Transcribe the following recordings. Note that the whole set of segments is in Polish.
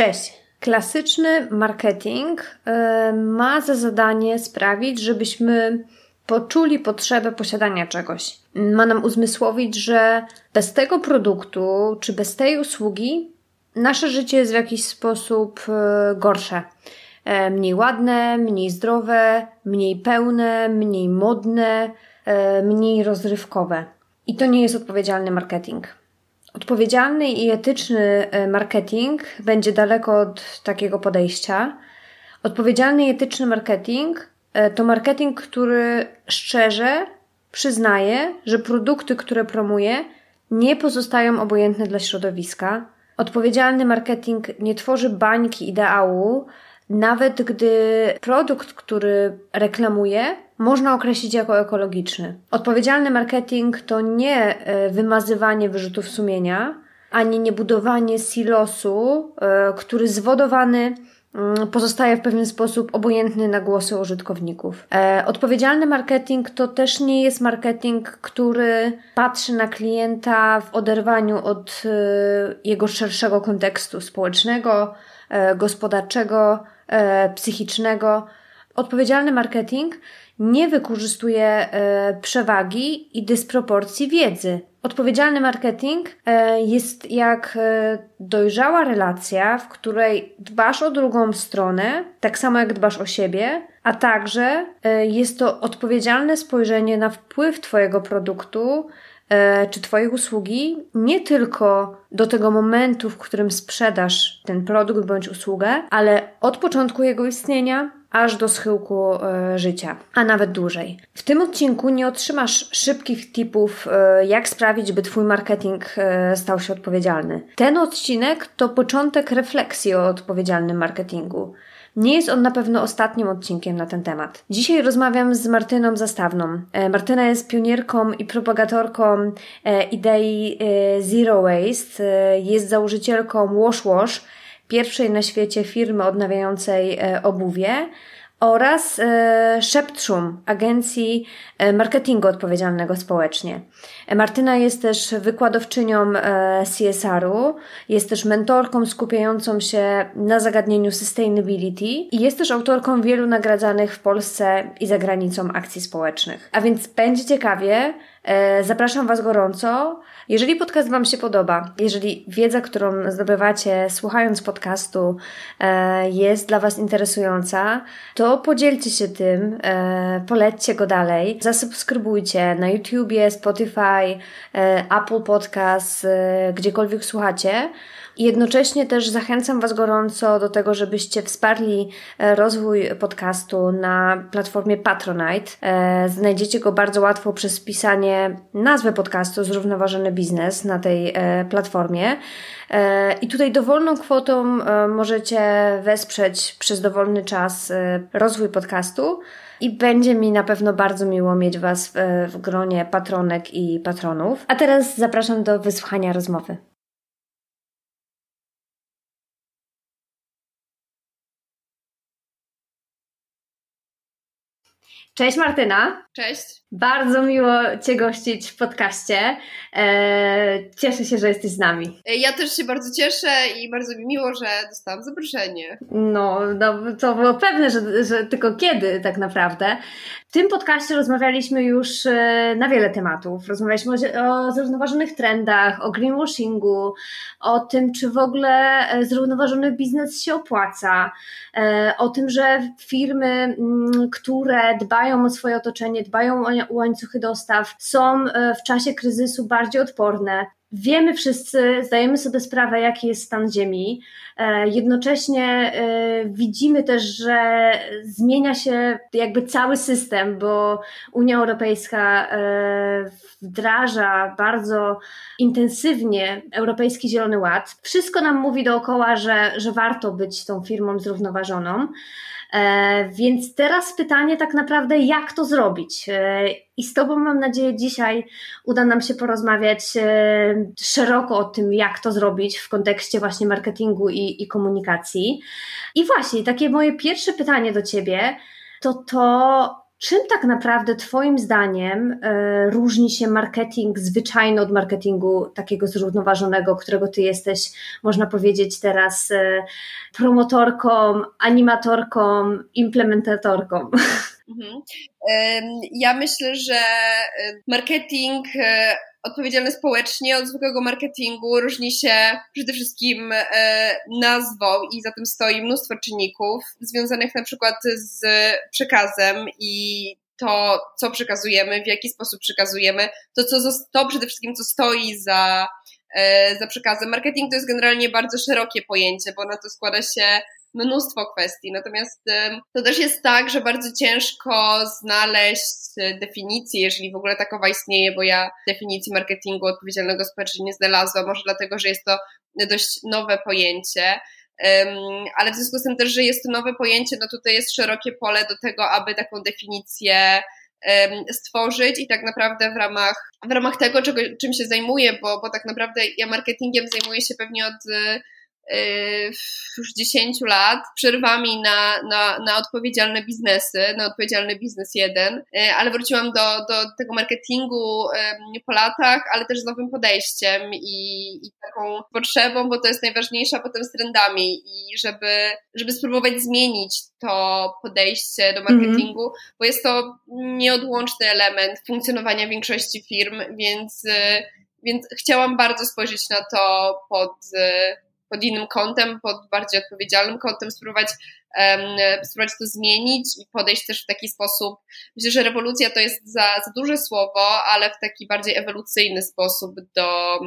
Cześć. Klasyczny marketing e, ma za zadanie sprawić, żebyśmy poczuli potrzebę posiadania czegoś. Ma nam uzmysłowić, że bez tego produktu czy bez tej usługi nasze życie jest w jakiś sposób e, gorsze. E, mniej ładne, mniej zdrowe, mniej pełne, mniej modne, mniej rozrywkowe. I to nie jest odpowiedzialny marketing. Odpowiedzialny i etyczny e, marketing będzie daleko od takiego podejścia. Odpowiedzialny i etyczny marketing e, to marketing, który szczerze przyznaje, że produkty, które promuje, nie pozostają obojętne dla środowiska. Odpowiedzialny marketing nie tworzy bańki ideału, nawet gdy produkt, który reklamuje, można określić jako ekologiczny. Odpowiedzialny marketing to nie e, wymazywanie wyrzutów sumienia, ani nie budowanie silosu, e, który zwodowany mm, pozostaje w pewien sposób obojętny na głosy użytkowników. E, odpowiedzialny marketing to też nie jest marketing, który patrzy na klienta w oderwaniu od jego szerszego kontekstu społecznego, gospodarczego, psychicznego. Odpowiedzialny marketing nie wykorzystuje e, przewagi i dysproporcji wiedzy. Odpowiedzialny marketing e, jest jak e, dojrzała relacja, w której dbasz o drugą stronę, tak samo jak dbasz o siebie, a także jest to odpowiedzialne spojrzenie na wpływ Twojego produktu czy Twojej usługi nie tylko do tego momentu, w którym sprzedasz ten produkt bądź usługę, ale od początku jego istnienia aż do schyłku e, życia, a nawet dłużej. W tym odcinku nie otrzymasz szybkich tipów, e, jak sprawić, by Twój marketing e, stał się odpowiedzialny. Ten odcinek to początek refleksji o odpowiedzialnym marketingu. Nie jest on na pewno ostatnim odcinkiem na ten temat. Dzisiaj rozmawiam z Martyną Zastawną. Martyna jest pionierką i propagatorką idei Zero Waste, jest założycielką Wash Wash, pierwszej na świecie firmy odnawiającej e, obuwie oraz e, Szeptrzum, agencji e, marketingu odpowiedzialnego społecznie. Martyna jest też wykładowczynią CSR-u, jest też mentorką skupiającą się na zagadnieniu sustainability i jest też autorką wielu nagradzanych w Polsce i za granicą akcji społecznych. A więc będzie ciekawie, zapraszam Was gorąco. Jeżeli podcast Wam się podoba, jeżeli wiedza, którą zdobywacie słuchając podcastu e, jest dla Was interesująca, to podzielcie się tym, e, polećcie go dalej, zasubskrybujcie na YouTubie, Spotify, e, Apple Podcast, gdziekolwiek słuchacie. Jednocześnie też zachęcam Was gorąco do tego, żebyście wsparli e, rozwój podcastu na platformie Patronite. E, znajdziecie go bardzo łatwo przez wpisanie nazwy podcastu Zrównoważony Biznes na tej e, platformie. I tutaj dowolną kwotą możecie wesprzeć przez dowolny czas rozwój podcastu. I będzie mi na pewno bardzo miło mieć Was w, w gronie patronek i patronów. A teraz zapraszam do wysłuchania rozmowy. Cześć Martyna. Cześć. Bardzo miło Cię gościć w podcaście. Eee, cieszę się, że jesteś z nami. E, ja też się bardzo cieszę i bardzo mi miło, że dostałam zaproszenie. No, no to było pewne, że, że tylko kiedy tak naprawdę. W tym podcaście rozmawialiśmy już e, na wiele tematów. Rozmawialiśmy o zrównoważonych trendach, o greenwashingu, o tym, czy w ogóle e, zrównoważony biznes się opłaca, o tym, że firmy, mm, które dbają o swoje otoczenie, dbają o łańcuchy dostaw, są e, w czasie kryzysu bardziej odporne. wiemy wszyscy, zdajemy sobie sprawę, jaki jest stan Ziemi. E, jednocześnie e, widzimy też, że zmienia się jakby cały system, bo Unia Europejska wdraża bardzo intensywnie Europejski Zielony Ład. Wszystko nam mówi dookoła, że, że warto być tą firmą zrównoważoną. E, więc teraz pytanie tak naprawdę, jak to zrobić? E, I z Tobą mam nadzieję dzisiaj uda nam się porozmawiać e, szeroko o tym, jak to zrobić w kontekście właśnie marketingu i, i komunikacji. I właśnie takie moje pierwsze pytanie do Ciebie to to, Czym tak naprawdę Twoim zdaniem e, różni się marketing zwyczajny od marketingu takiego zrównoważonego, którego Ty jesteś, można powiedzieć teraz, e, promotorką, animatorką, implementatorką? Mhm. Ja myślę, że e, marketing odpowiedzialny społecznie od zwykłego marketingu różni się przede wszystkim e, nazwą i za tym stoi mnóstwo czynników związanych na przykład z przekazem i to, co przekazujemy, w jaki sposób przekazujemy, to, co, to przede wszystkim, co stoi za, e, za przekazem. Marketing to jest generalnie bardzo szerokie pojęcie, bo na to składa się mnóstwo kwestii. Natomiast to też jest tak, że bardzo ciężko znaleźć e, definicję, jeżeli w ogóle takowa istnieje, bo ja definicji marketingu odpowiedzialnego społecznie nie znalazłam, może dlatego, że jest to dość nowe pojęcie. Ale w związku z tym też, że jest to nowe pojęcie, no tutaj jest szerokie pole do tego, aby taką definicję stworzyć i tak naprawdę w ramach, w ramach tego, czego, czym się zajmuję, bo, bo tak naprawdę ja marketingiem zajmuję się pewnie od już 10 lat, przerwami na, na, na odpowiedzialne biznesy, na odpowiedzialny biznes jeden, y, ale wróciłam do, do tego marketingu po latach, ale też z nowym podejściem i, i taką potrzebą, bo to jest najważniejsze, a potem z trendami i żeby, żeby spróbować zmienić to podejście do marketingu, mm -hmm. bo jest to nieodłączny element funkcjonowania większości firm, więc, y, więc chciałam bardzo spojrzeć na to pod pod innym kątem, pod bardziej odpowiedzialnym kątem, spróbować, um, spróbować to zmienić i podejść też w taki sposób. Myślę, że rewolucja to jest za, za duże słowo, ale w taki bardziej ewolucyjny sposób do,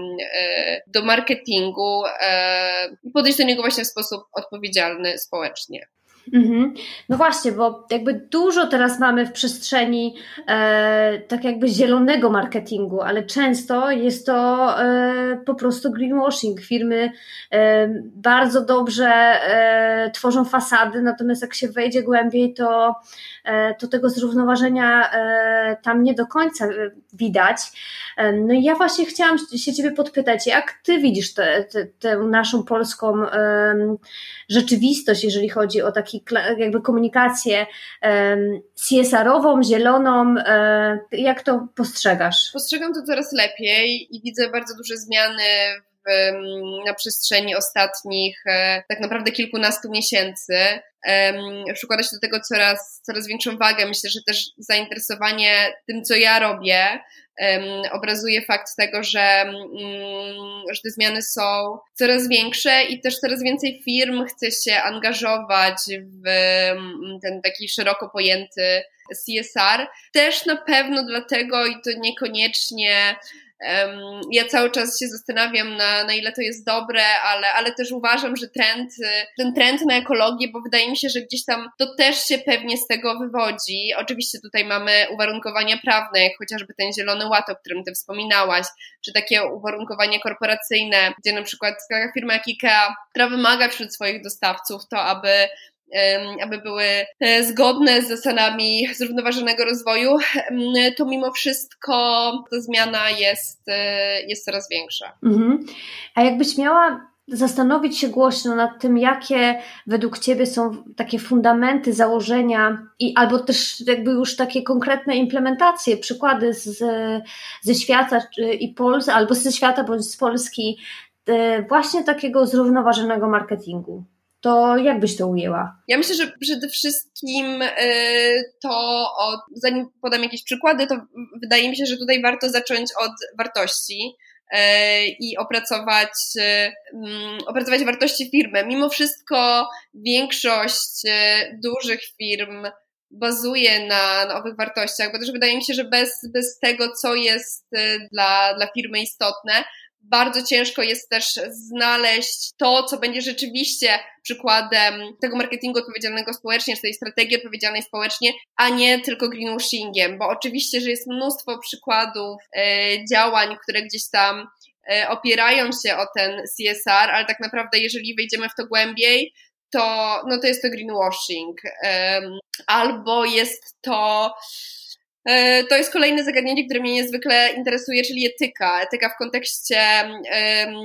do marketingu e, i podejść do niego właśnie w sposób odpowiedzialny społecznie. Mhm. No właśnie, bo jakby dużo teraz mamy w przestrzeni e, tak jakby zielonego marketingu, ale często jest to e, po prostu greenwashing. Firmy e, bardzo dobrze e, tworzą fasady, natomiast jak się wejdzie głębiej, to, e, to tego zrównoważenia e, tam nie do końca widać. No i ja właśnie chciałam się Ciebie podpytać, jak Ty widzisz tę naszą polską rzeczywistość, jeżeli chodzi o taki jakby komunikację CSR-ową, zieloną. E, jak to postrzegasz? Postrzegam to coraz lepiej i widzę bardzo duże zmiany na przestrzeni ostatnich e, tak naprawdę kilkunastu miesięcy. Przykłada się do tego coraz, coraz większą wagę. Myślę, że też zainteresowanie tym, co ja robię, obrazuje fakt tego, że, mm, że te zmiany są coraz większe i też coraz więcej firm chce się angażować w mm, ten taki szeroko pojęty CSR. Też na pewno dlatego i to niekoniecznie ja cały czas się zastanawiam, na, na ile to jest dobre, ale, ale też uważam, że trend, ten trend na ekologię, bo wydaje mi się, że gdzieś tam to też się pewnie z tego wywodzi. Oczywiście tutaj mamy uwarunkowania prawne, jak chociażby ten zielony ład, o którym ty wspominałaś, czy takie uwarunkowania korporacyjne, gdzie na przykład taka firma jak IKEA, która wymaga wśród swoich dostawców to, aby aby były e, zgodne z zasadami zrównoważonego rozwoju, to mimo wszystko ta zmiana jest, e, jest coraz większa. Mhm. A jakbyś miała zastanowić się głośno nad tym, jakie według Ciebie są takie fundamenty, założenia i albo też jakby już takie konkretne implementacje, przykłady z, ze świata i Polski, albo ze świata bądź z Polski, e, właśnie takiego zrównoważonego marketingu to jak byś to ujęła? Ja myślę, że przede wszystkim y, to, od, zanim podam jakieś przykłady, to wydaje mi się, że tutaj warto zacząć od wartości y, i opracować, y, mm, opracować wartości firmy. Mimo wszystko większość dużych firm bazuje na, na owych wartościach, bo też wydaje mi się, że bez, bez tego, co jest dla, dla firmy istotne, bardzo ciężko jest też znaleźć to, co będzie rzeczywiście przykładem tego marketingu odpowiedzialnego społecznie, czy tej strategii odpowiedzialnej społecznie, a nie tylko greenwashingiem, bo oczywiście, że jest mnóstwo przykładów e, działań, które gdzieś tam e, opierają się o ten CSR, ale tak naprawdę, jeżeli wejdziemy w to głębiej, to, no to jest to greenwashing. Albo jest to to jest kolejne zagadnienie, które mnie niezwykle interesuje, czyli etyka. Etyka w kontekście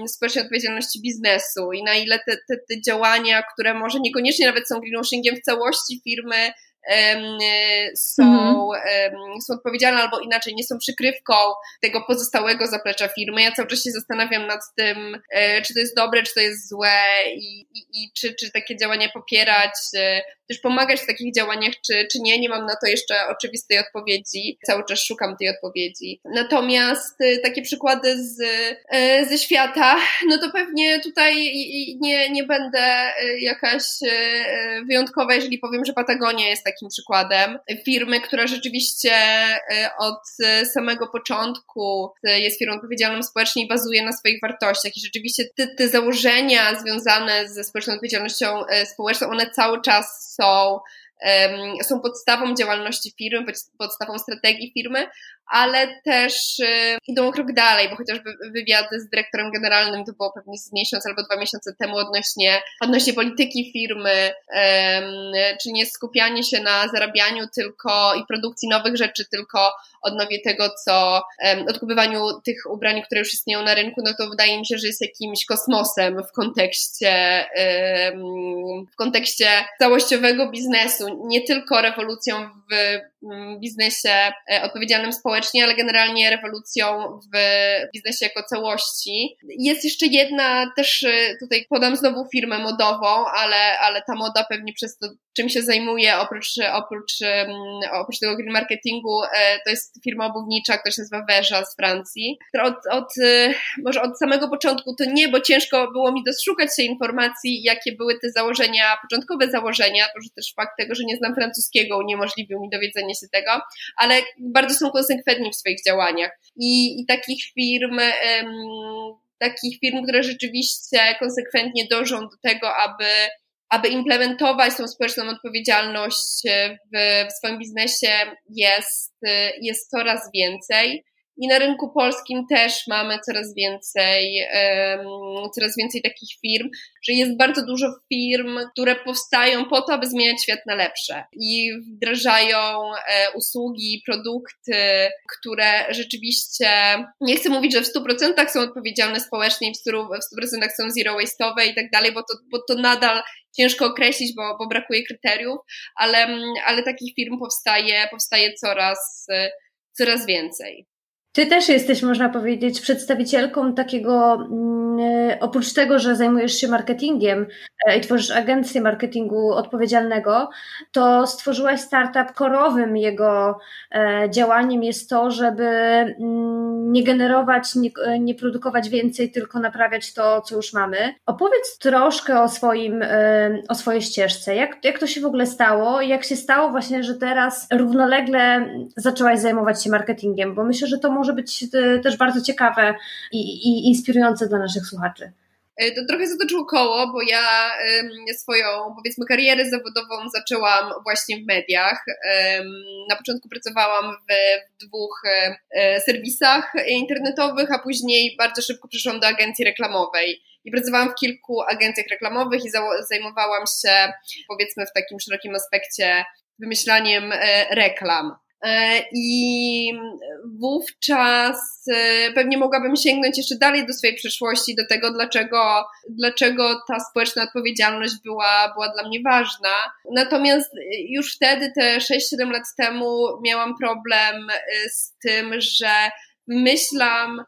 społecznej odpowiedzialności biznesu i na ile te, te, te działania, które może niekoniecznie nawet są greenwashingiem w całości firmy, są, mhm. są odpowiedzialne albo inaczej nie są przykrywką tego pozostałego zaplecza firmy. Ja cały czas się zastanawiam nad tym, e, czy to jest dobre, czy to jest złe i, i, i czy, czy takie działania popierać, e, też pomagać w takich działaniach, czy, czy nie. Nie mam na to jeszcze oczywistej odpowiedzi. Cały czas szukam tej odpowiedzi. Natomiast e, takie przykłady z, ze świata, no to pewnie tutaj nie, nie będę jakaś wyjątkowa, jeżeli powiem, że Patagonia jest takim przykładem. Firmy, która rzeczywiście e, od samego początku jest firmą odpowiedzialną społecznie i bazuje na swoich wartościach. I rzeczywiście te, te założenia związane ze społeczną odpowiedzialnością e, społeczną, one cały czas są są podstawą działalności firmy, podstawą strategii firmy, ale też idą krok dalej, bo chociażby wywiady z dyrektorem generalnym to było pewnie z miesiąc albo dwa miesiące temu odnośnie, odnośnie polityki firmy, czy nie skupianie się na zarabianiu tylko i produkcji nowych rzeczy, tylko odnowie tego, co odkupywaniu tych ubrań, które już istnieją na rynku, no to wydaje mi się, że jest jakimś kosmosem w kontekście, w kontekście całościowego biznesu, nie tylko rewolucją w biznesie e, odpowiedzialnym społecznie, ale generalnie rewolucją w biznesie jako całości. Jest jeszcze jedna, też e, tutaj podam znowu firmę modową, ale, ale ta moda pewnie przez to, czym się zajmuje, oprócz, oprócz, oprócz tego green marketingu, e, to jest firma obuwnicza, która się nazywa Veja z Francji. Od, od, może od samego początku to nie, bo ciężko było mi doszukać się informacji, jakie były te założenia, początkowe założenia, to że też fakt tego, że nie znam francuskiego uniemożliwił mi dowiedzenie się tego, ale bardzo są konsekwentni w swoich działaniach. I, i takich firm, takich firm, które rzeczywiście konsekwentnie dążą do tego, aby aby implementować tą społeczną odpowiedzialność w, w swoim biznesie jest, jest coraz więcej. I na rynku polskim też mamy coraz więcej, um, coraz więcej takich firm, że jest bardzo dużo firm, które powstają po to, aby zmieniać świat na lepsze i wdrażają e, usługi, produkty, które rzeczywiście, nie chcę mówić, że w 100% są odpowiedzialne społecznie i w 100%, są zero waste'owe i tak dalej, bo to, bo to nadal ciężko określić, bo, bo brakuje kryteriów, ale, ale takich firm powstaje, powstaje coraz, coraz więcej. Ty też jesteś, można powiedzieć, przedstawicielką takiego, mm, oprócz tego, że zajmujesz się marketingiem e, i tworzysz agencję marketingu odpowiedzialnego, to stworzyłaś startup korowym jego e, działaniem jest to, żeby mm, nie generować, nie, nie produkować więcej, tylko naprawiać to, co już mamy. Opowiedz troszkę o swoim, o swojej ścieżce. Jak, jak to się w ogóle stało? Jak się stało właśnie, że teraz równolegle zaczęłaś zajmować się marketingiem? Bo myślę, że to może być e, też bardzo ciekawe i, i inspirujące dla naszych słuchaczy. E, to trochę zatoczyło koło, bo ja swoją, powiedzmy, karierę zawodową zaczęłam właśnie w mediach. Na początku pracowałam w dwóch e, serwisach internetowych, a później bardzo szybko przeszłam do agencji reklamowej. I pracowałam w kilku agencjach reklamowych i zajmowałam się, powiedzmy, w takim szerokim aspekcie wymyślaniem reklam. E, I wówczas e, pewnie mogłabym sięgnąć jeszcze dalej do swojej przeszłości, do tego, dlaczego, dlaczego ta społeczna odpowiedzialność była, była dla mnie ważna. Natomiast już wtedy, te 6-7 lat temu, miałam problem e, z tym, że wymyślam,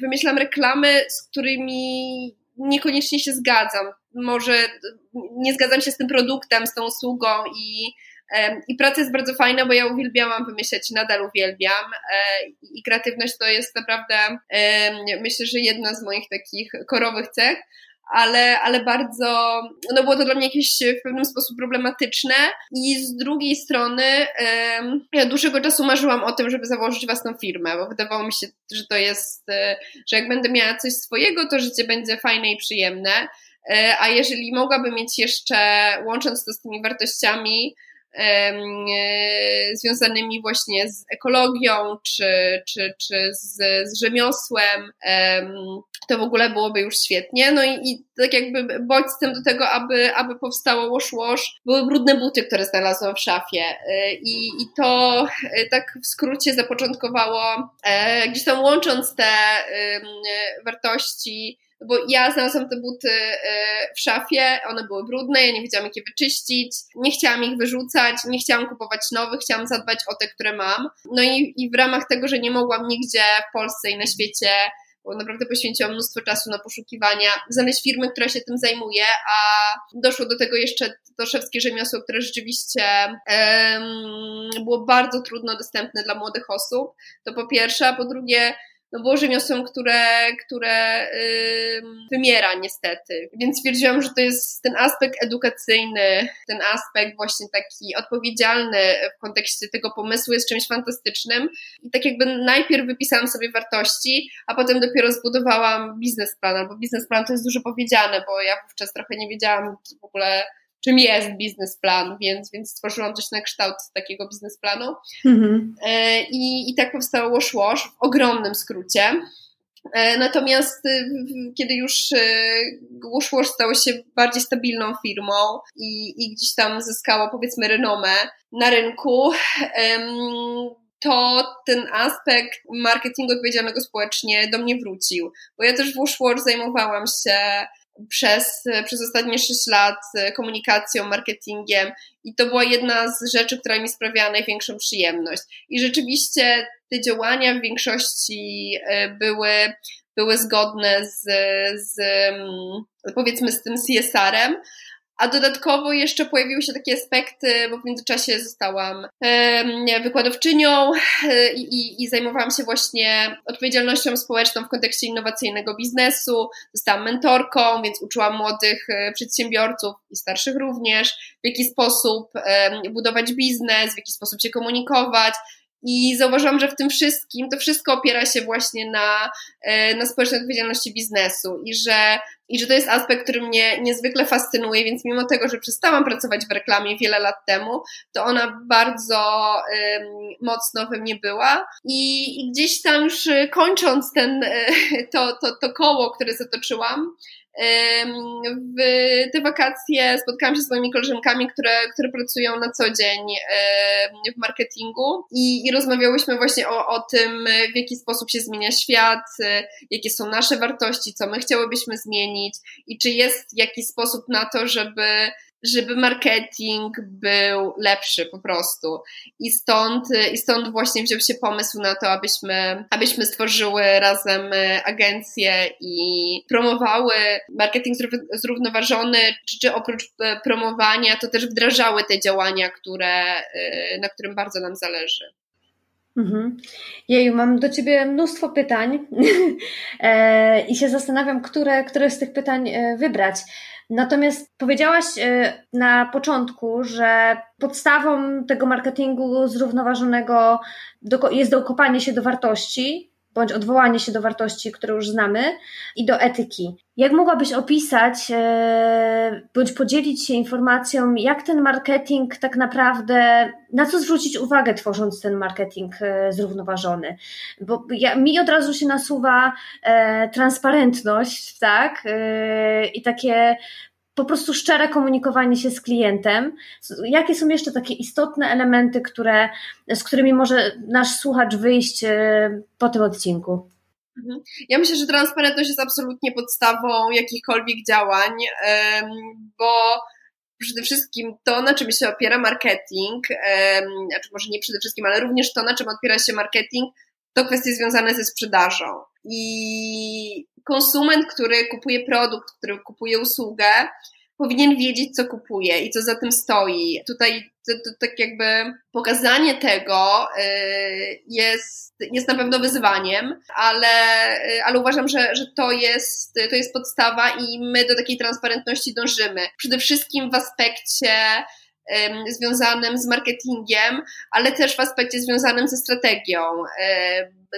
wymyślam reklamy, z którymi niekoniecznie się zgadzam. Może nie zgadzam się z tym produktem, z tą usługą i i praca jest bardzo fajna, bo ja uwielbiałam wymyślać, nadal uwielbiam e, i kreatywność to jest naprawdę myślę, że jedna z moich takich korowych cech, ale, ale bardzo, no było to dla mnie jakieś w pewnym sposób problematyczne. I z drugiej strony ja dłuższego czasu marzyłam o tym, żeby założyć własną firmę, bo wydawało mi się, że to jest, e, że jak będę miała coś swojego, to życie będzie fajne i przyjemne, e, a jeżeli mogłabym mieć jeszcze, łącząc to z tymi wartościami, związanymi właśnie z ekologią czy, czy, czy z, z rzemiosłem, to w ogóle byłoby już świetnie. No i, i tak jakby bodźcem do tego, aby, aby powstało Wash Wash, były brudne buty, które znalazłam w szafie. E, I, i to e, tak w skrócie zapoczątkowało, gdzieś tam łącząc te wartości, bo ja znalazłam te buty e, w szafie, one były brudne, ja nie wiedziałam jak je wyczyścić, nie chciałam ich wyrzucać, nie chciałam kupować nowych, chciałam zadbać o te, które mam. No i, i w ramach tego, że nie mogłam nigdzie w Polsce i na świecie bo naprawdę poświęciłam mnóstwo czasu na poszukiwania, znaleźć firmy, która się tym zajmuje, a doszło do tego jeszcze to szewskie rzemiosło, które rzeczywiście um, było bardzo trudno dostępne dla młodych osób. To po pierwsze, a po drugie, no było rzemiosłem, które, które yy, wymiera niestety. Więc stwierdziłam, że to jest ten aspekt edukacyjny, ten aspekt właśnie taki odpowiedzialny w kontekście tego pomysłu jest czymś fantastycznym. I tak jakby najpierw wypisałam sobie wartości, a potem dopiero zbudowałam biznesplan, albo biznesplan to jest dużo powiedziane, bo ja wówczas trochę nie wiedziałam w ogóle czym jest biznesplan, więc, więc stworzyłam coś na kształt takiego biznesplanu. Mhm. E, I, I tak powstało Wash Wash w ogromnym skrócie. E, natomiast y, kiedy już y, Wash Wash stało się bardziej stabilną firmą i, i gdzieś tam zyskało powiedzmy renomę na rynku, to ten aspekt marketingu odpowiedzialnego społecznie do mnie wrócił. Bo ja też w Wash Wash zajmowałam się przez, przez ostatnie 6 lat komunikacją, marketingiem i to była jedna z rzeczy, która mi sprawiała największą przyjemność. I rzeczywiście te działania w większości e, były, były zgodne z, z powiedzmy z tym CSR-em, a dodatkowo jeszcze pojawiły się takie aspekty, bo w międzyczasie zostałam wykładowczynią e, i, i, zajmowałam się właśnie odpowiedzialnością społeczną w kontekście innowacyjnego biznesu. Zostałam mentorką, więc uczyłam młodych e, przedsiębiorców i starszych również, w jaki sposób budować biznes, w jaki sposób się komunikować, i zauważyłam, że w tym wszystkim to wszystko opiera się właśnie na, e, na społecznej odpowiedzialności biznesu i że, i że to jest aspekt, który mnie niezwykle fascynuje, więc mimo tego, że przestałam pracować w reklamie wiele lat temu, to ona bardzo um, mocno we mnie była. I, i gdzieś tam już kończąc ten, e, to, to, to koło, które zatoczyłam, w te wakacje spotkałam się z moimi koleżankami, które, które pracują na co dzień w marketingu i, i rozmawiałyśmy właśnie o, o tym, w jaki sposób się zmienia świat, jakie są nasze wartości, co my chciałybyśmy zmienić i czy jest jakiś sposób na to, żeby żeby marketing był lepszy po prostu. I stąd, I stąd właśnie wziął się pomysł na to, abyśmy, abyśmy stworzyły razem e, agencję i promowały marketing zrównoważony, czy, czy oprócz e, promowania, to też wdrażały te działania, które, e, na którym bardzo nam zależy. Mhm. Jeju, mam do Ciebie mnóstwo pytań i się zastanawiam, które, które z tych pytań wybrać. Natomiast powiedziałaś e, na początku, że podstawą tego marketingu zrównoważonego jest dokopanie się do wartości, bądź odwołanie się do wartości, które już znamy, i do etyki. Jak mogłabyś opisać, e, bądź podzielić się informacją, jak ten marketing tak naprawdę, na co zwrócić uwagę, tworząc ten marketing e, zrównoważony? Bo ja, mi od razu się nasuwa e, transparentność, tak? I takie po prostu szczere komunikowanie się z klientem. Jakie są jeszcze takie istotne elementy, które, z którymi może nasz słuchacz wyjść e, po tym odcinku? Mhm. Ja myślę, że transparentność jest absolutnie podstawą jakichkolwiek działań, bo przede wszystkim to, na czym się opiera marketing, znaczy może nie przede wszystkim, ale również to, na czym opiera się marketing, to kwestie związane ze sprzedażą. I konsument, który kupuje produkt, który kupuje usługę, powinien wiedzieć, co kupuje i co za tym stoi. Tutaj to, to, tak jakby pokazanie tego y, jest, jest na pewno wyzwaniem, ale, y, ale uważam, że, że to, jest, to jest podstawa i my do takiej transparentności dążymy. Przede wszystkim w aspekcie związanym z marketingiem, ale też w aspekcie związanym ze strategią.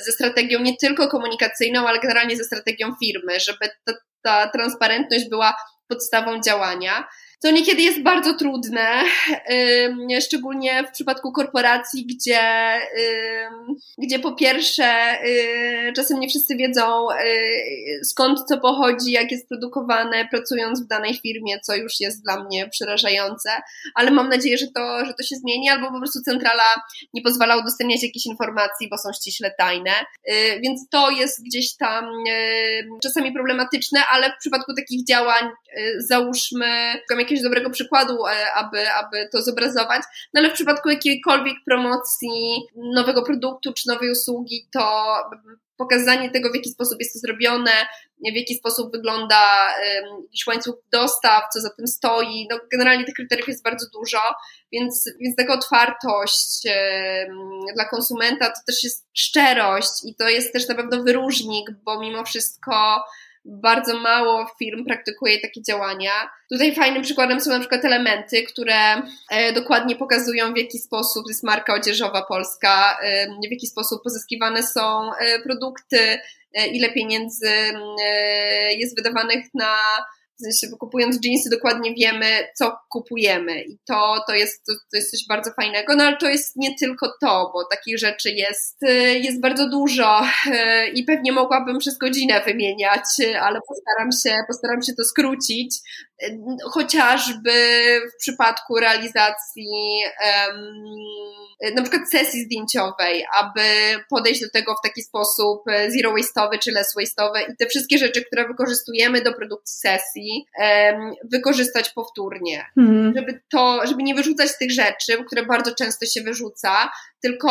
Ze strategią nie tylko komunikacyjną, ale generalnie ze strategią firmy, żeby ta, ta transparentność była podstawą działania co niekiedy jest bardzo trudne, szczególnie w przypadku korporacji, gdzie, gdzie po pierwsze y, czasem nie wszyscy wiedzą y, skąd to pochodzi, jak jest produkowane, pracując w danej firmie, co już jest dla mnie przerażające, ale mam nadzieję, że to, że to się zmieni, albo po prostu centrala nie pozwala udostępniać jakichś informacji, bo są ściśle tajne, y, więc to jest gdzieś tam czasami problematyczne, ale w przypadku takich działań załóżmy, jakiegoś dobrego przykładu, e, aby, aby to zobrazować. No ale w przypadku jakiejkolwiek promocji nowego produktu czy nowej usługi, to pokazanie tego, w jaki sposób jest to zrobione, w jaki sposób wygląda jakiś łańcuch dostaw, co za tym stoi. No, generalnie tych kryteriów jest bardzo dużo, więc, więc taka otwartość dla konsumenta to też jest szczerość i to jest też na pewno wyróżnik, bo mimo wszystko bardzo mało firm praktykuje takie działania. Tutaj fajnym przykładem są na przykład elementy, które e, dokładnie pokazują, w jaki sposób jest marka odzieżowa polska, e, w jaki sposób pozyskiwane są e, produkty, ile pieniędzy jest wydawanych na w sensie kupując jeansy dokładnie wiemy, co kupujemy. I to, to, jest, to, to jest coś bardzo fajnego, no ale to jest nie tylko to, bo takich rzeczy jest, y, jest bardzo dużo y, i pewnie mogłabym przez godzinę wymieniać, ale postaram się, postaram się to skrócić, y, chociażby w przypadku realizacji um, na przykład sesji zdjęciowej, aby podejść do tego w taki sposób zero waste'owy czy less waste'owy. I te wszystkie rzeczy, które wykorzystujemy do produkcji sesji, wykorzystać powtórnie. Mhm. Żeby to, żeby nie wyrzucać tych rzeczy, które bardzo często się wyrzuca, tylko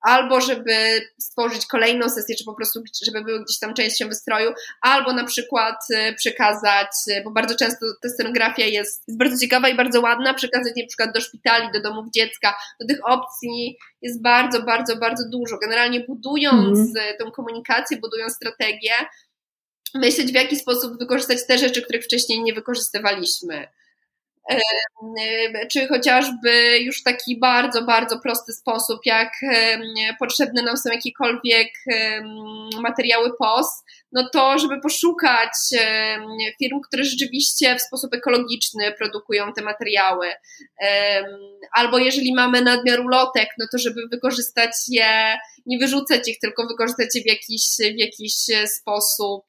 albo żeby stworzyć kolejną sesję, czy po prostu, żeby były gdzieś tam częścią wystroju, albo na przykład y, przekazać, y, bo bardzo często ta scenografia jest, jest bardzo ciekawa i bardzo ładna, przekazać na przykład do szpitali, do domów dziecka, do tych opcji jest bardzo, bardzo, bardzo dużo. Generalnie budując mhm. tą komunikację, budując strategię, myśleć, w jaki sposób wykorzystać te rzeczy, których wcześniej nie wykorzystywaliśmy. Czy chociażby już taki bardzo, bardzo prosty sposób, jak potrzebne nam są jakiekolwiek materiały POS, no to żeby poszukać firm, które rzeczywiście w sposób ekologiczny produkują te materiały. Albo jeżeli mamy nadmiar ulotek, no to żeby wykorzystać je, nie wyrzucać ich, tylko wykorzystać je w jakiś, w jakiś sposób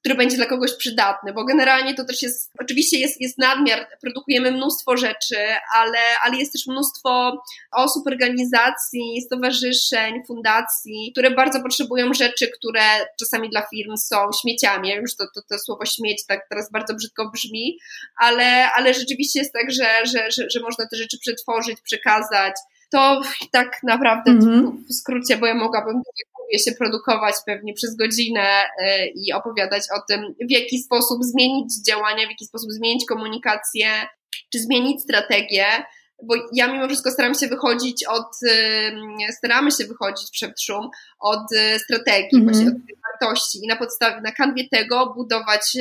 który będzie dla kogoś przydatny, bo generalnie to też jest, oczywiście jest, jest nadmiar, produkujemy mnóstwo rzeczy, ale, ale jest też mnóstwo osób, organizacji, stowarzyszeń, fundacji, które bardzo potrzebują rzeczy, które czasami dla firm są śmieciami. Ja wiem, że to, to, to słowo śmieć tak teraz bardzo brzydko brzmi, ale, ale rzeczywiście jest tak, że, że, że, że można te rzeczy przetworzyć, przekazać, to tak naprawdę mm -hmm. w skrócie, bo ja mogłabym się produkować pewnie przez godzinę e, i opowiadać o tym, w jaki sposób zmienić działania, w jaki sposób zmienić komunikację, czy zmienić strategię, bo ja mimo wszystko staram się wychodzić od, staramy się wychodzić przed szum od e, strategii, mm -hmm. właśnie od wartości i na podstawie, na kanwie tego budować,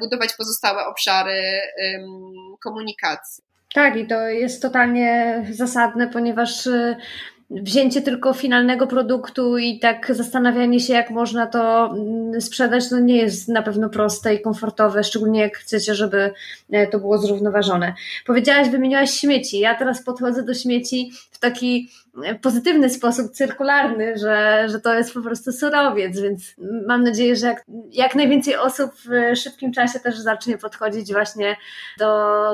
budować pozostałe obszary komunikacji. Tak, i to jest totalnie zasadne, ponieważ y, wzięcie tylko finalnego produktu i tak zastanawianie się, jak można to mm, sprzedać, no nie jest na pewno proste i komfortowe, szczególnie jak chcecie, żeby e, to było zrównoważone. Powiedziałaś, wymieniłaś śmieci. Ja teraz podchodzę do śmieci w taki pozytywny sposób, cyrkularny, że, że to jest po prostu surowiec, więc mam nadzieję, że jak, jak najwięcej osób w szybkim czasie też zacznie podchodzić właśnie do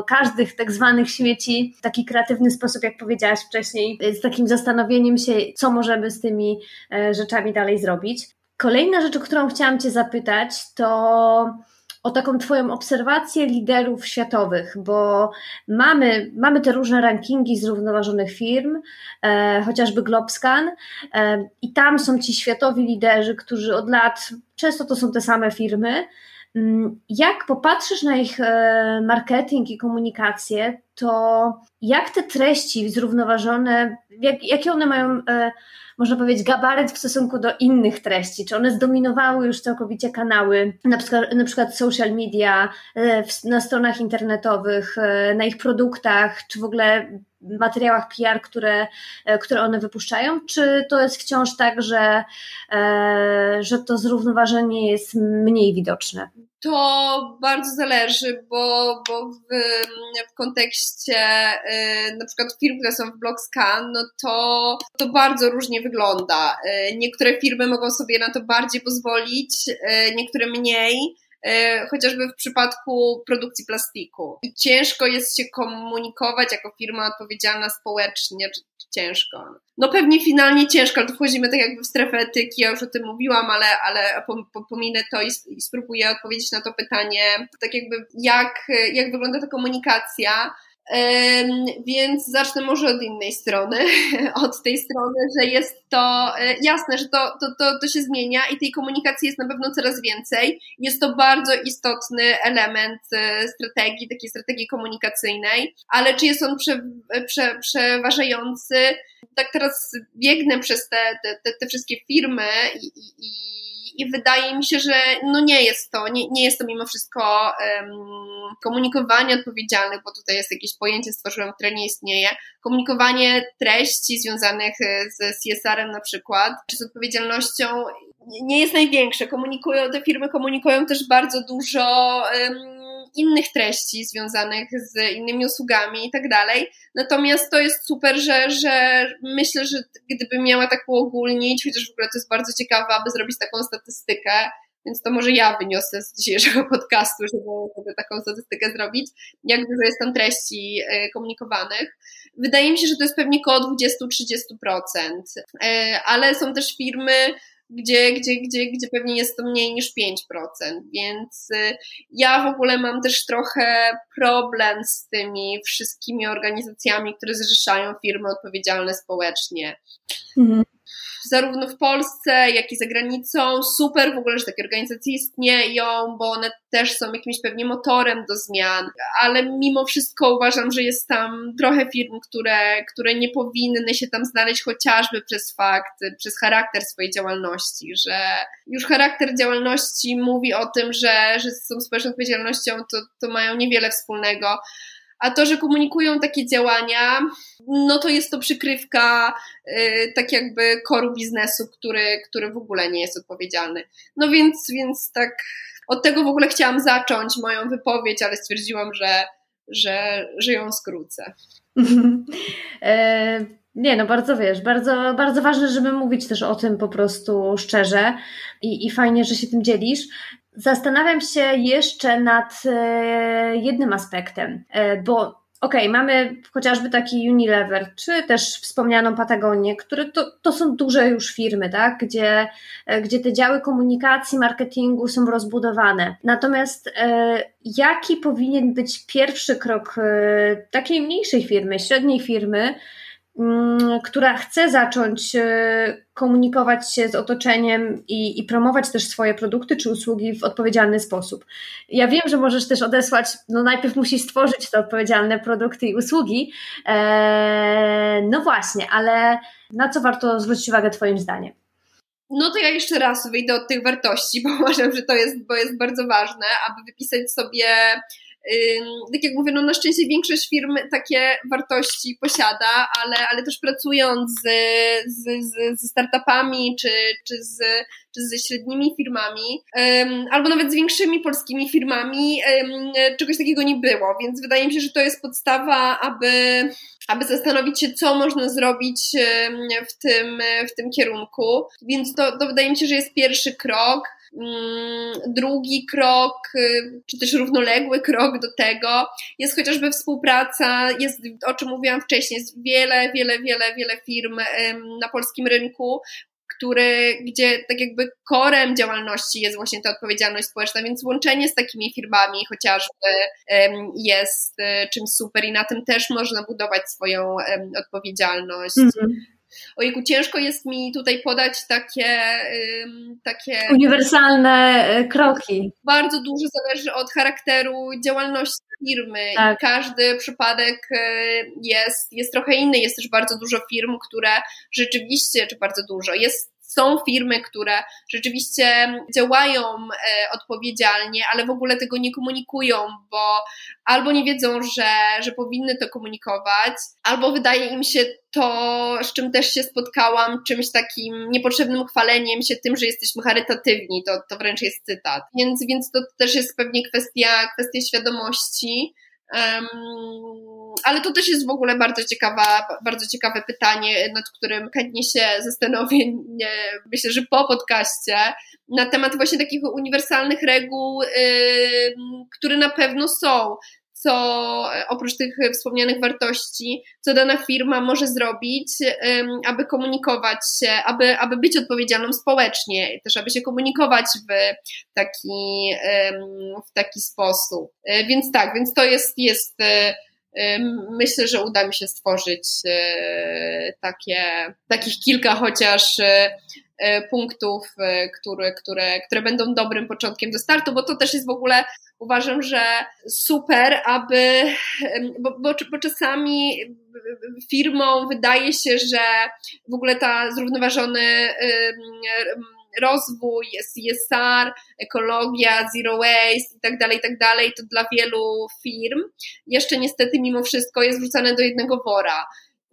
każdych tak zwanych śmieci w taki kreatywny sposób, jak powiedziałaś wcześniej, z takim zastanowieniem się, co możemy z tymi e, rzeczami dalej zrobić. Kolejna rzecz, o którą chciałam Cię zapytać, to o taką Twoją obserwację liderów światowych, bo mamy, mamy te różne rankingi zrównoważonych firm, e, chociażby Globscan, e, i tam są ci światowi liderzy, którzy od lat, często to są te same firmy, jak popatrzysz na ich e, marketing i komunikację, to jak te treści zrównoważone, jak, jakie one mają, e, można powiedzieć, gabaryt w stosunku do innych treści? Czy one zdominowały już całkowicie kanały, na przykład, na przykład social media, e, na stronach internetowych, na ich produktach, czy w ogóle materiałach PR, które, e, które one wypuszczają, czy to jest wciąż tak, że, e, że to zrównoważenie jest mniej widoczne? To bardzo zależy, bo, bo w, w kontekście y, na przykład firm, które są w BlockScan, no to, to bardzo różnie wygląda. Y, niektóre firmy mogą sobie na to bardziej pozwolić, y, niektóre mniej. E, chociażby w przypadku produkcji plastiku. I ciężko jest się komunikować jako firma odpowiedzialna społecznie, czy, ciężko. No pewnie finalnie ciężko, ale tu wchodzimy tak jakby w strefę etyki, ja już o tym mówiłam, ale, ale pominę to i, i spróbuję odpowiedzieć na to pytanie, tak jakby jak, jak wygląda ta komunikacja, więc zacznę może od innej strony, od tej strony, że jest to e, jasne, że to, to, to, to się zmienia i tej komunikacji jest na pewno coraz więcej. Jest to bardzo istotny element e, strategii, takiej strategii komunikacyjnej, ale czy jest on prze, prze, przeważający? Tak teraz biegnę przez te, te, te wszystkie firmy i, i, i i wydaje mi się, że no nie jest to, nie, nie jest to mimo wszystko um, komunikowanie odpowiedzialnych, bo tutaj jest jakieś pojęcie stworzyłem, które nie istnieje, komunikowanie treści związanych e, z CSR-em na przykład, czy z odpowiedzialnością nie jest największe. Komunikują, te firmy komunikują też bardzo dużo um, innych treści związanych z innymi usługami i tak dalej. Natomiast to jest super, że, że myślę, że gdyby miała tak uogólnić, chociaż w ogóle to jest bardzo ciekawe, aby zrobić taką statystykę, więc to może ja wyniosę z dzisiejszego podcastu, żeby, żeby taką statystykę zrobić, jak dużo jest tam treści e, komunikowanych. Wydaje mi się, że to jest pewnie około 20-30%, e, ale są też firmy, gdzie, gdzie, gdzie, gdzie pewnie jest to mniej niż 5%. Więc y, ja w ogóle mam też trochę problem z tymi wszystkimi organizacjami, które zrzeszają firmy odpowiedzialne społecznie. Mhm zarówno w Polsce, jak i za granicą. Super w ogóle, że takie organizacje istnieją, bo one też są jakimś pewnie motorem do zmian, ale mimo wszystko uważam, że jest tam trochę firm, które, które nie powinny się tam znaleźć chociażby przez fakt, przez charakter swojej działalności, że już charakter działalności mówi o tym, że, że tą społeczną odpowiedzialnością to, to mają niewiele wspólnego a to, że komunikują takie działania, no to jest to przykrywka yy, tak jakby koru biznesu, który, który w ogóle nie jest odpowiedzialny. No więc, więc tak od tego w ogóle chciałam zacząć moją wypowiedź, ale stwierdziłam, że, że, że ją skrócę. e, nie, no bardzo wiesz, bardzo, bardzo ważne, żeby mówić też o tym po prostu szczerze i, i fajnie, że się tym dzielisz. Zastanawiam się jeszcze nad e, jednym aspektem, e, bo okay, mamy chociażby taki Unilever, czy też wspomnianą Patagonię, które to, to są duże już firmy, tak? gdzie, e, gdzie te działy komunikacji, marketingu są rozbudowane. Natomiast jaki powinien być pierwszy krok takiej mniejszej firmy, średniej firmy, która chce zacząć e, komunikować się z otoczeniem i, i, promować też swoje produkty czy usługi w odpowiedzialny sposób. Ja wiem, że możesz też odesłać, no najpierw musisz stworzyć te odpowiedzialne produkty i usługi. Eee, no właśnie, ale na co warto zwrócić uwagę Twoim zdaniem? No to ja jeszcze raz wyjdę od tych wartości, bo uważam, że to jest, bo jest bardzo ważne, aby wypisać sobie tak jak mówię, no na szczęście większość firm takie wartości posiada, ale, ale też pracując z, z, z, z startupami czy, czy, z, czy ze średnimi firmami, albo nawet z większymi polskimi firmami, czegoś takiego nie było, więc wydaje mi się, że to jest podstawa, aby, aby zastanowić się, co można zrobić w tym, w tym kierunku. Więc to, to wydaje mi się, że jest pierwszy krok. Mm, drugi krok, y, czy też równoległy krok do tego jest chociażby współpraca, jest o czym mówiłam wcześniej, jest wiele, wiele, wiele, wiele firm na polskim rynku, który, gdzie tak jakby korem działalności jest właśnie ta odpowiedzialność społeczna, więc łączenie z takimi firmami chociażby jest y, czymś super i na tym też można budować swoją odpowiedzialność. Mm -hmm. Ojejku, ciężko jest mi tutaj podać takie, takie uniwersalne e, kroki. Bardzo dużo zależy od charakteru działalności firmy tak. i każdy przypadek e, jest, jest trochę inny. Jest też bardzo dużo firm, które rzeczywiście, czy bardzo dużo, jest są firmy, które rzeczywiście działają e, odpowiedzialnie, ale w ogóle tego nie komunikują, bo albo nie wiedzą, że, że powinny to komunikować, albo wydaje im się to, z czym też się spotkałam, czymś takim niepotrzebnym chwaleniem się tym, że jesteśmy charytatywni. To, to wręcz jest cytat. Więc, więc to też jest pewnie kwestia, kwestia świadomości. Um, ale to też jest w ogóle bardzo ciekawa, bardzo ciekawe pytanie, nad którym chętnie się zastanowię, nie, myślę, że po podcaście, na temat właśnie takich uniwersalnych reguł, yy, które na pewno są co oprócz tych wspomnianych wartości, co dana firma może zrobić, aby komunikować się, aby, aby być odpowiedzialną społecznie, też aby się komunikować w taki, w taki sposób. E, więc tak, więc to jest, jest e, myślę, że uda mi się stworzyć e, takie, takich kilka chociaż E, punktów, e, które, które, które będą dobrym początkiem do startu, bo to też jest w ogóle, uważam, że super, aby, bo, bo, bo czasami firmom wydaje się, że w ogóle ta zrównoważony rozwój, CSR, ekologia, zero waste i tak dalej, i tak dalej, to dla wielu firm jeszcze niestety mimo wszystko jest wrzucane do jednego wora.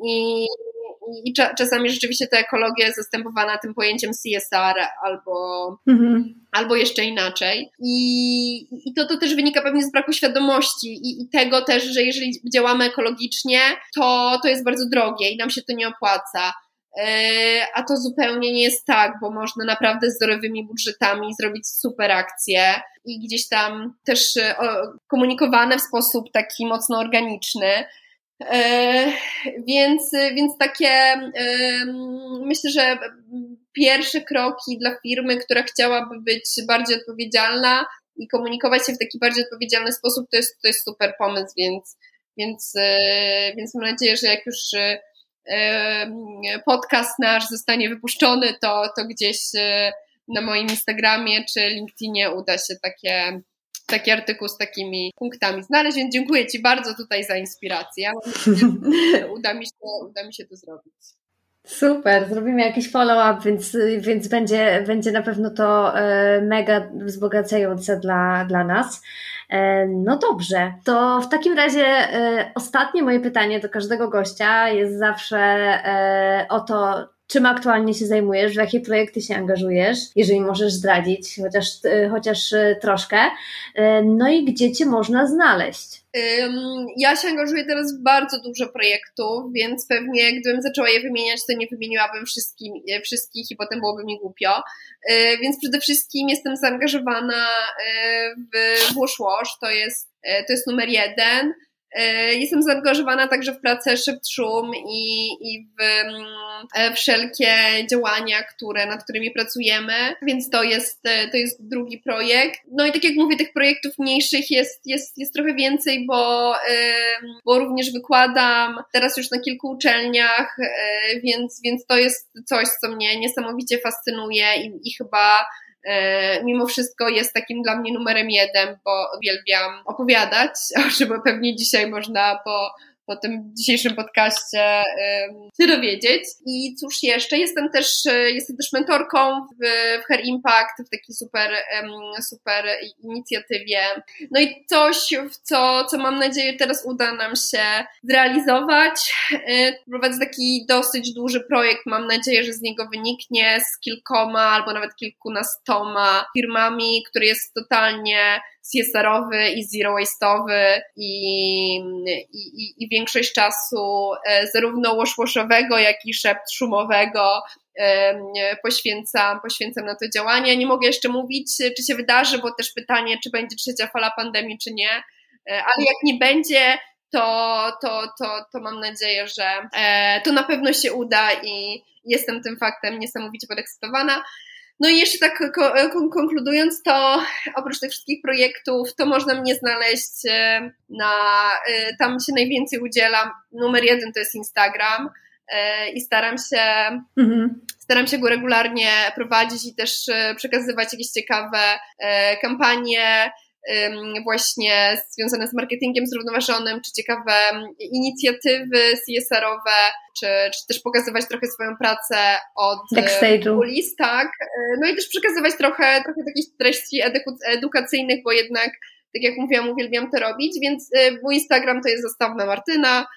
I i czasami rzeczywiście ta ekologia jest zastępowana tym pojęciem CSR albo, mhm. albo jeszcze inaczej. I, i to, to też wynika pewnie z braku świadomości i, i tego też, że jeżeli działamy ekologicznie, to, to jest bardzo drogie i nam się to nie opłaca. E, a to zupełnie nie jest tak, bo można naprawdę z zerowymi budżetami zrobić super akcje i gdzieś tam też e, komunikowane w sposób taki mocno organiczny. E, więc, więc takie myślę, że pierwsze kroki dla firmy, która chciałaby być bardziej odpowiedzialna i komunikować się w taki bardziej odpowiedzialny sposób, to jest, to jest super pomysł, więc, więc, więc mam nadzieję, że jak już podcast nasz zostanie wypuszczony, to, to gdzieś na moim Instagramie czy LinkedInie uda się takie taki artykuł z takimi punktami znaleźć, więc dziękuję Ci bardzo tutaj za inspirację. uda mi się, uda mi się to zrobić. Super, zrobimy jakiś follow-up, więc, więc będzie, będzie na pewno to e, mega wzbogacające dla, dla nas. E, no dobrze, to w takim razie e, ostatnie moje pytanie do każdego gościa jest zawsze o to, czym aktualnie się zajmujesz, w jakie projekty się angażujesz, jeżeli możesz zdradzić chociaż, e, chociaż e, troszkę, e, no i gdzie Cię można znaleźć. Ja się angażuję teraz w bardzo dużo projektów, więc pewnie gdybym zaczęła je wymieniać, to nie wymieniłabym wszystkim, wszystkich i potem byłoby mi głupio. Więc przede wszystkim jestem zaangażowana w Wash, to jest, to jest numer jeden. E, jestem zaangażowana także w pracę Szum i, i w mm, e, wszelkie działania, które, nad którymi pracujemy, więc to jest, e, to jest drugi projekt. No i tak jak mówię, tych projektów mniejszych jest, jest, jest trochę więcej, bo, bo również wykładam teraz już na kilku uczelniach, więc, więc to jest coś, co mnie niesamowicie fascynuje i, i chyba mimo wszystko jest takim dla mnie numerem jeden, bo uwielbiam opowiadać, o czym pewnie dzisiaj można po po tym dzisiejszym podcaście się dowiedzieć. I cóż jeszcze, jestem też, e, jestem też mentorką w, w Hair Impact, w takiej super, super inicjatywie. No i coś, w co, co mam nadzieję teraz uda nam się zrealizować. E, prowadzę taki dosyć duży projekt, mam nadzieję, że z niego wyniknie z kilkoma albo nawet kilkunastoma firmami, który jest totalnie CSR-owy i zero waste'owy i, i, i większość czasu e, zarówno washwashowego, jak i szept szumowego e, poświęcam, poświęcam na to działanie. Nie mogę jeszcze mówić, czy się wydarzy, bo też pytanie, czy będzie trzecia fala pandemii, czy nie, e, ale jak nie będzie, to, to, to, to mam nadzieję, że to na pewno się uda i jestem tym faktem niesamowicie podekscytowana. No i jeszcze tak konkludując, to oprócz tych wszystkich projektów, to można mnie znaleźć e, na, e, tam się najwięcej udzielam. Numer jeden to jest Instagram. i staram się, mhm. staram się go regularnie prowadzić i też przekazywać jakieś ciekawe kampanie, właśnie związane z marketingiem zrównoważonym, czy ciekawe inicjatywy CSR-owe, czy, czy też pokazywać trochę swoją pracę od kulis, tak. No i też przekazywać trochę, trochę takich treści edukacyjnych, bo jednak, tak jak mówiłam, uwielbiam to robić, więc mój Instagram to jest Zastawna Martyna,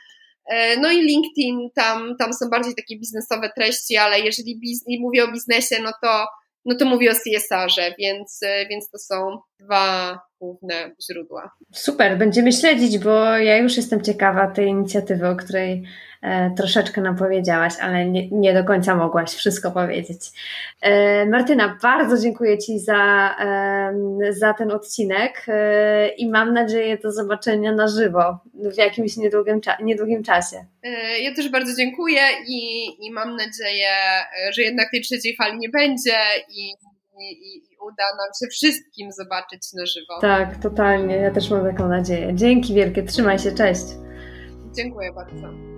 no i LinkedIn, tam, tam są bardziej takie biznesowe treści, ale jeżeli biz, mówię o biznesie, no to no to mówię o CSR-ze, więc, więc to są dwa główne źródła. Super, będziemy śledzić, bo ja już jestem ciekawa tej inicjatywy, o której e, troszeczkę nam powiedziałaś, ale nie, nie, do końca mogłaś wszystko powiedzieć. E, Martyna, bardzo dziękuję Ci za, e, za ten odcinek e, i mam nadzieję do zobaczenia na żywo w jakimś niedługim, niedługim czasie. E, ja też bardzo dziękuję i, i mam nadzieję, że jednak tej trzeciej fali nie będzie i i, i, uda nam się wszystkim zobaczyć na żywo. Tak, totalnie. Ja też mam taką nadzieję. Dzięki wielkie, trzymaj się, cześć. Dziękuję bardzo.